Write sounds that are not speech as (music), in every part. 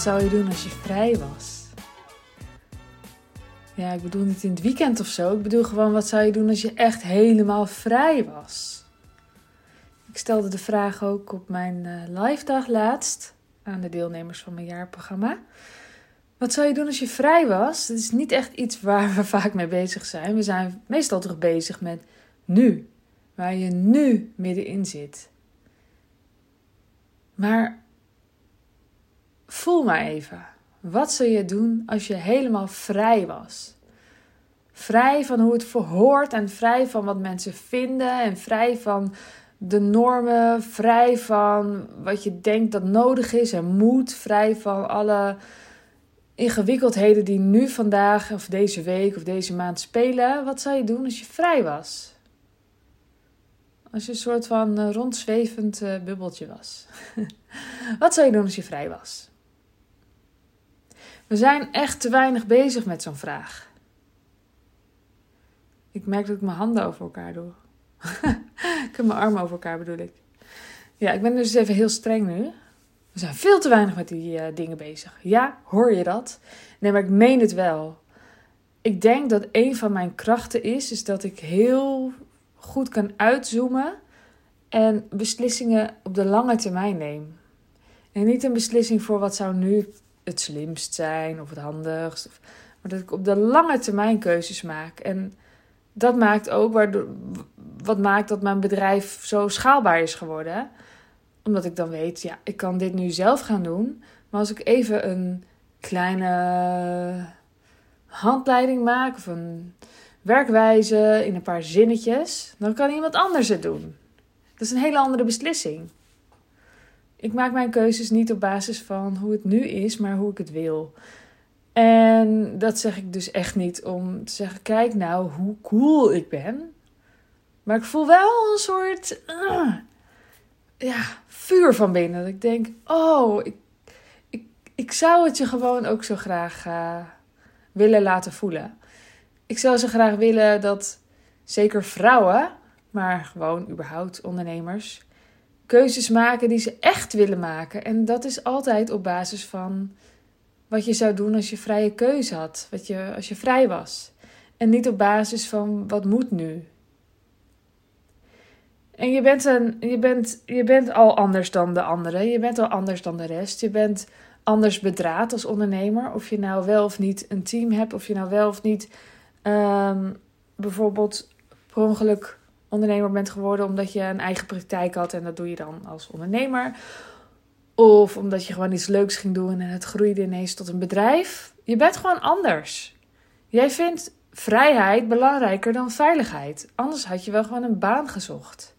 zou je doen als je vrij was? Ja, ik bedoel niet in het weekend of zo. Ik bedoel gewoon, wat zou je doen als je echt helemaal vrij was? Ik stelde de vraag ook op mijn uh, live dag laatst aan de deelnemers van mijn jaarprogramma. Wat zou je doen als je vrij was? Het is niet echt iets waar we (laughs) vaak mee bezig zijn. We zijn meestal toch bezig met nu, waar je nu middenin zit. Maar voel maar even. Wat zou je doen als je helemaal vrij was? Vrij van hoe het verhoort en vrij van wat mensen vinden en vrij van de normen, vrij van wat je denkt dat nodig is en moet, vrij van alle ingewikkeldheden die nu vandaag of deze week of deze maand spelen. Wat zou je doen als je vrij was? Als je een soort van eh, rondzwevend uh, bubbeltje was. (laughs) wat zou je doen als je vrij was? We zijn echt te weinig bezig met zo'n vraag. Ik merk dat ik mijn handen over elkaar doe. (laughs) ik heb mijn armen over elkaar bedoel ik. Ja, ik ben dus even heel streng nu. We zijn veel te weinig met die uh, dingen bezig. Ja, hoor je dat? Nee, maar ik meen het wel. Ik denk dat een van mijn krachten is, is dat ik heel goed kan uitzoomen en beslissingen op de lange termijn neem. En niet een beslissing voor wat zou nu het slimst zijn of het handigst. Maar dat ik op de lange termijn keuzes maak. En dat maakt ook waardoor, wat maakt dat mijn bedrijf zo schaalbaar is geworden. Omdat ik dan weet, ja, ik kan dit nu zelf gaan doen. Maar als ik even een kleine handleiding maak of een werkwijze in een paar zinnetjes, dan kan iemand anders het doen. Dat is een hele andere beslissing. Ik maak mijn keuzes niet op basis van hoe het nu is, maar hoe ik het wil. En dat zeg ik dus echt niet om te zeggen: kijk nou hoe cool ik ben. Maar ik voel wel een soort uh, ja, vuur van binnen. Dat ik denk: oh, ik, ik, ik zou het je gewoon ook zo graag uh, willen laten voelen. Ik zou zo graag willen dat zeker vrouwen, maar gewoon überhaupt ondernemers, keuzes maken die ze echt willen maken. En dat is altijd op basis van wat je zou doen als je vrije keuze had, wat je, als je vrij was. En niet op basis van wat moet nu. En je bent, een, je, bent, je bent al anders dan de anderen. Je bent al anders dan de rest. Je bent anders bedraad als ondernemer. Of je nou wel of niet een team hebt. Of je nou wel of niet um, bijvoorbeeld per ongeluk ondernemer bent geworden omdat je een eigen praktijk had. En dat doe je dan als ondernemer. Of omdat je gewoon iets leuks ging doen en het groeide ineens tot een bedrijf. Je bent gewoon anders. Jij vindt vrijheid belangrijker dan veiligheid. Anders had je wel gewoon een baan gezocht.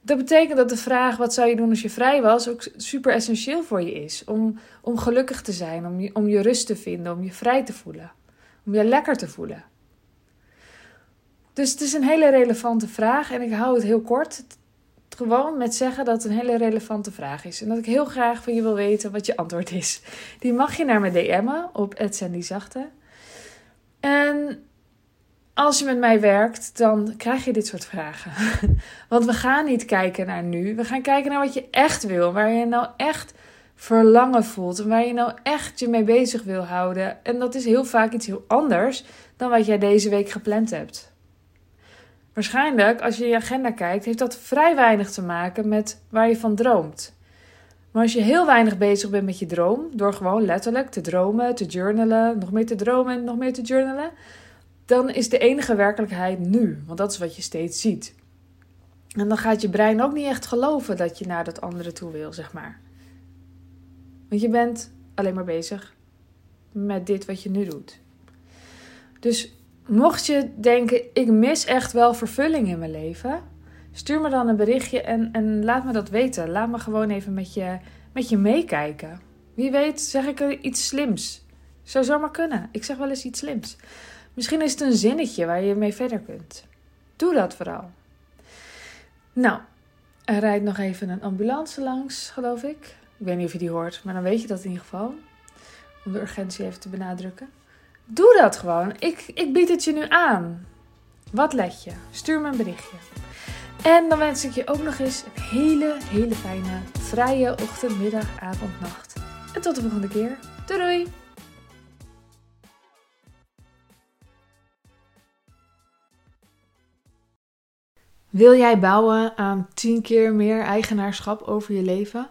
Dat betekent dat de vraag wat zou je doen als je vrij was ook super essentieel voor je is. Om, om gelukkig te zijn, om je, om je rust te vinden, om je vrij te voelen. Om je lekker te voelen. Dus het is een hele relevante vraag en ik hou het heel kort gewoon met zeggen dat het een hele relevante vraag is. En dat ik heel graag van je wil weten wat je antwoord is. Die mag je naar me DM'en op Zachte. En als je met mij werkt, dan krijg je dit soort vragen. (laughs) Want we gaan niet kijken naar nu. We gaan kijken naar wat je echt wil. Waar je nou echt verlangen voelt. En waar je nou echt je mee bezig wil houden. En dat is heel vaak iets heel anders dan wat jij deze week gepland hebt. Waarschijnlijk, als je je agenda kijkt, heeft dat vrij weinig te maken met waar je van droomt. Maar als je heel weinig bezig bent met je droom, door gewoon letterlijk te dromen, te journalen, nog meer te dromen, nog meer te journalen, dan is de enige werkelijkheid nu, want dat is wat je steeds ziet. En dan gaat je brein ook niet echt geloven dat je naar dat andere toe wil, zeg maar. Want je bent alleen maar bezig met dit wat je nu doet. Dus Mocht je denken, ik mis echt wel vervulling in mijn leven, stuur me dan een berichtje en, en laat me dat weten. Laat me gewoon even met je, met je meekijken. Wie weet zeg ik er iets slims. Zou zomaar kunnen. Ik zeg wel eens iets slims. Misschien is het een zinnetje waar je mee verder kunt. Doe dat vooral. Nou, er rijdt nog even een ambulance langs, geloof ik. Ik weet niet of je die hoort, maar dan weet je dat in ieder geval. Om de urgentie even te benadrukken. Doe dat gewoon. Ik, ik bied het je nu aan. Wat let je? Stuur me een berichtje. En dan wens ik je ook nog eens een hele, hele fijne vrije ochtend, middag, avond, nacht. En tot de volgende keer. Doei doei! Wil jij bouwen aan 10 keer meer eigenaarschap over je leven?